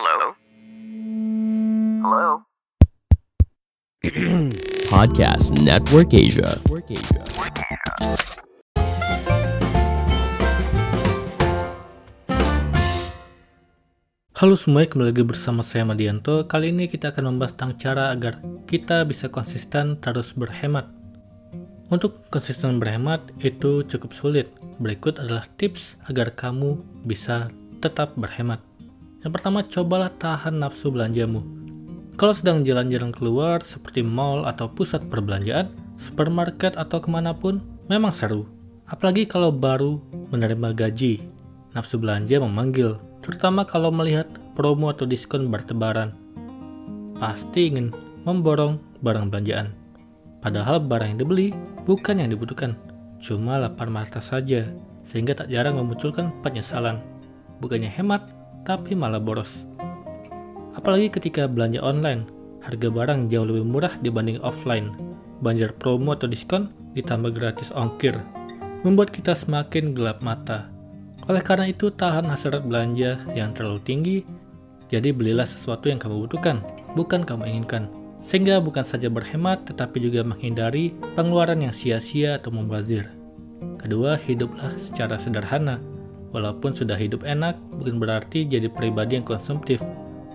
Hello? Hello? Podcast Network Asia. Halo semuanya, kembali lagi bersama saya Madianto. Kali ini kita akan membahas tentang cara agar kita bisa konsisten terus berhemat. Untuk konsisten berhemat itu cukup sulit. Berikut adalah tips agar kamu bisa tetap berhemat. Yang pertama, cobalah tahan nafsu belanjamu. Kalau sedang jalan-jalan keluar seperti mall atau pusat perbelanjaan, supermarket atau ke mana pun, memang seru. Apalagi kalau baru menerima gaji. Nafsu belanja memanggil, terutama kalau melihat promo atau diskon bertebaran. Pasti ingin memborong barang belanjaan. Padahal barang yang dibeli bukan yang dibutuhkan, cuma lapar mata saja, sehingga tak jarang memunculkan penyesalan. Bukannya hemat, tapi malah boros. Apalagi ketika belanja online, harga barang jauh lebih murah dibanding offline. Banjar promo atau diskon ditambah gratis ongkir, membuat kita semakin gelap mata. Oleh karena itu, tahan hasrat belanja yang terlalu tinggi, jadi belilah sesuatu yang kamu butuhkan, bukan kamu inginkan. Sehingga bukan saja berhemat, tetapi juga menghindari pengeluaran yang sia-sia atau membazir. Kedua, hiduplah secara sederhana. Walaupun sudah hidup enak, bukan berarti jadi pribadi yang konsumtif.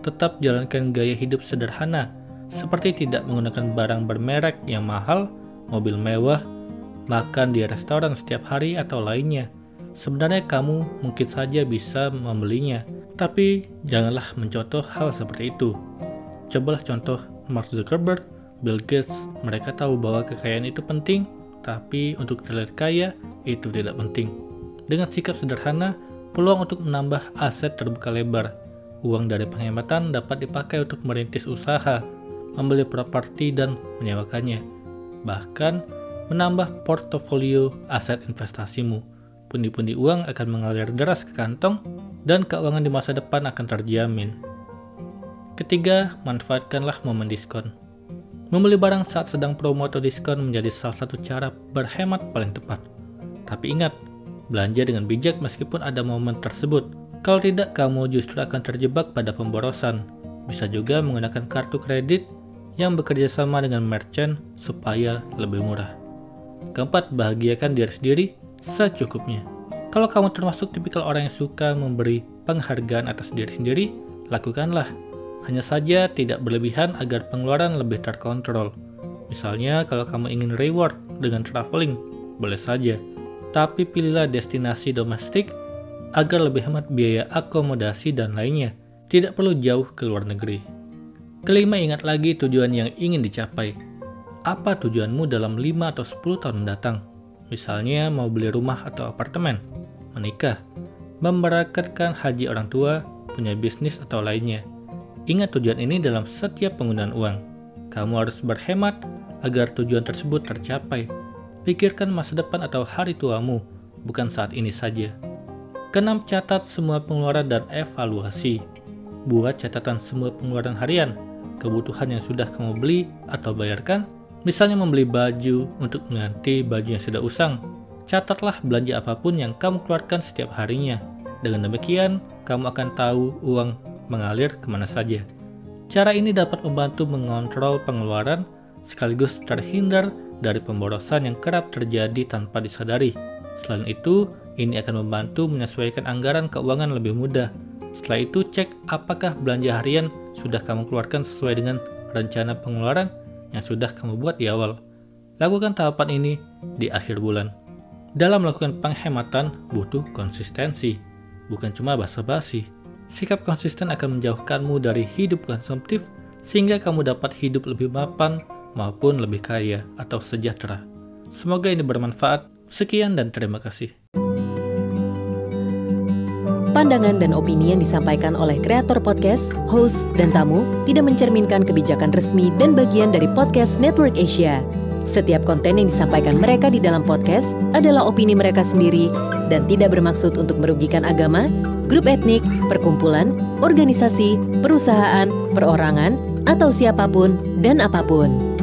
Tetap jalankan gaya hidup sederhana, seperti tidak menggunakan barang bermerek yang mahal, mobil mewah, makan di restoran setiap hari atau lainnya. Sebenarnya kamu mungkin saja bisa membelinya, tapi janganlah mencontoh hal seperti itu. Cobalah contoh Mark Zuckerberg, Bill Gates, mereka tahu bahwa kekayaan itu penting, tapi untuk terlihat kaya itu tidak penting. Dengan sikap sederhana, peluang untuk menambah aset terbuka lebar. Uang dari penghematan dapat dipakai untuk merintis usaha, membeli properti dan menyewakannya. Bahkan, menambah portofolio aset investasimu pundi-pundi uang akan mengalir deras ke kantong dan keuangan di masa depan akan terjamin. Ketiga, manfaatkanlah momen diskon. Membeli barang saat sedang promo atau diskon menjadi salah satu cara berhemat paling tepat. Tapi ingat, belanja dengan bijak meskipun ada momen tersebut. Kalau tidak, kamu justru akan terjebak pada pemborosan. Bisa juga menggunakan kartu kredit yang bekerja sama dengan merchant supaya lebih murah. Keempat, bahagiakan diri sendiri secukupnya. Kalau kamu termasuk tipikal orang yang suka memberi penghargaan atas diri sendiri, lakukanlah. Hanya saja tidak berlebihan agar pengeluaran lebih terkontrol. Misalnya kalau kamu ingin reward dengan traveling, boleh saja. Tapi pilihlah destinasi domestik agar lebih hemat biaya akomodasi dan lainnya. Tidak perlu jauh ke luar negeri. Kelima, ingat lagi tujuan yang ingin dicapai. Apa tujuanmu dalam 5 atau 10 tahun mendatang? Misalnya mau beli rumah atau apartemen, menikah, memberangkatkan haji orang tua, punya bisnis atau lainnya. Ingat tujuan ini dalam setiap penggunaan uang. Kamu harus berhemat agar tujuan tersebut tercapai. Pikirkan masa depan atau hari tuamu, bukan saat ini saja. Kenam catat semua pengeluaran dan evaluasi. Buat catatan semua pengeluaran harian, kebutuhan yang sudah kamu beli atau bayarkan, Misalnya membeli baju untuk mengganti baju yang sudah usang. Catatlah belanja apa pun yang kamu keluarkan setiap harinya. Dengan demikian, kamu akan tahu uang mengalir ke mana saja. Cara ini dapat membantu mengontrol pengeluaran sekaligus terhindar dari pemborosan yang kerap terjadi tanpa disadari. Selain itu, ini akan membantu menyesuaikan anggaran keuangan lebih mudah. Setelah itu, cek apakah belanja harian sudah kamu keluarkan sesuai dengan rencana pengeluaran yang sudah kamu buat di awal. Lakukan tahapan ini di akhir bulan. Dalam melakukan penghematan butuh konsistensi, bukan cuma basa-basi. Sikap konsisten akan menjauhkanmu dari hidup konsumtif sehingga kamu dapat hidup lebih mapan maupun lebih kaya atau sejahtera. Semoga ini bermanfaat. Sekian dan terima kasih. Pandangan dan opini yang disampaikan oleh kreator podcast, host, dan tamu tidak mencerminkan kebijakan resmi dan bagian dari podcast Network Asia. Setiap konten yang disampaikan mereka di dalam podcast adalah opini mereka sendiri dan tidak bermaksud untuk merugikan agama, grup etnik, perkumpulan, organisasi, perusahaan, perorangan, atau siapa pun dan apa pun.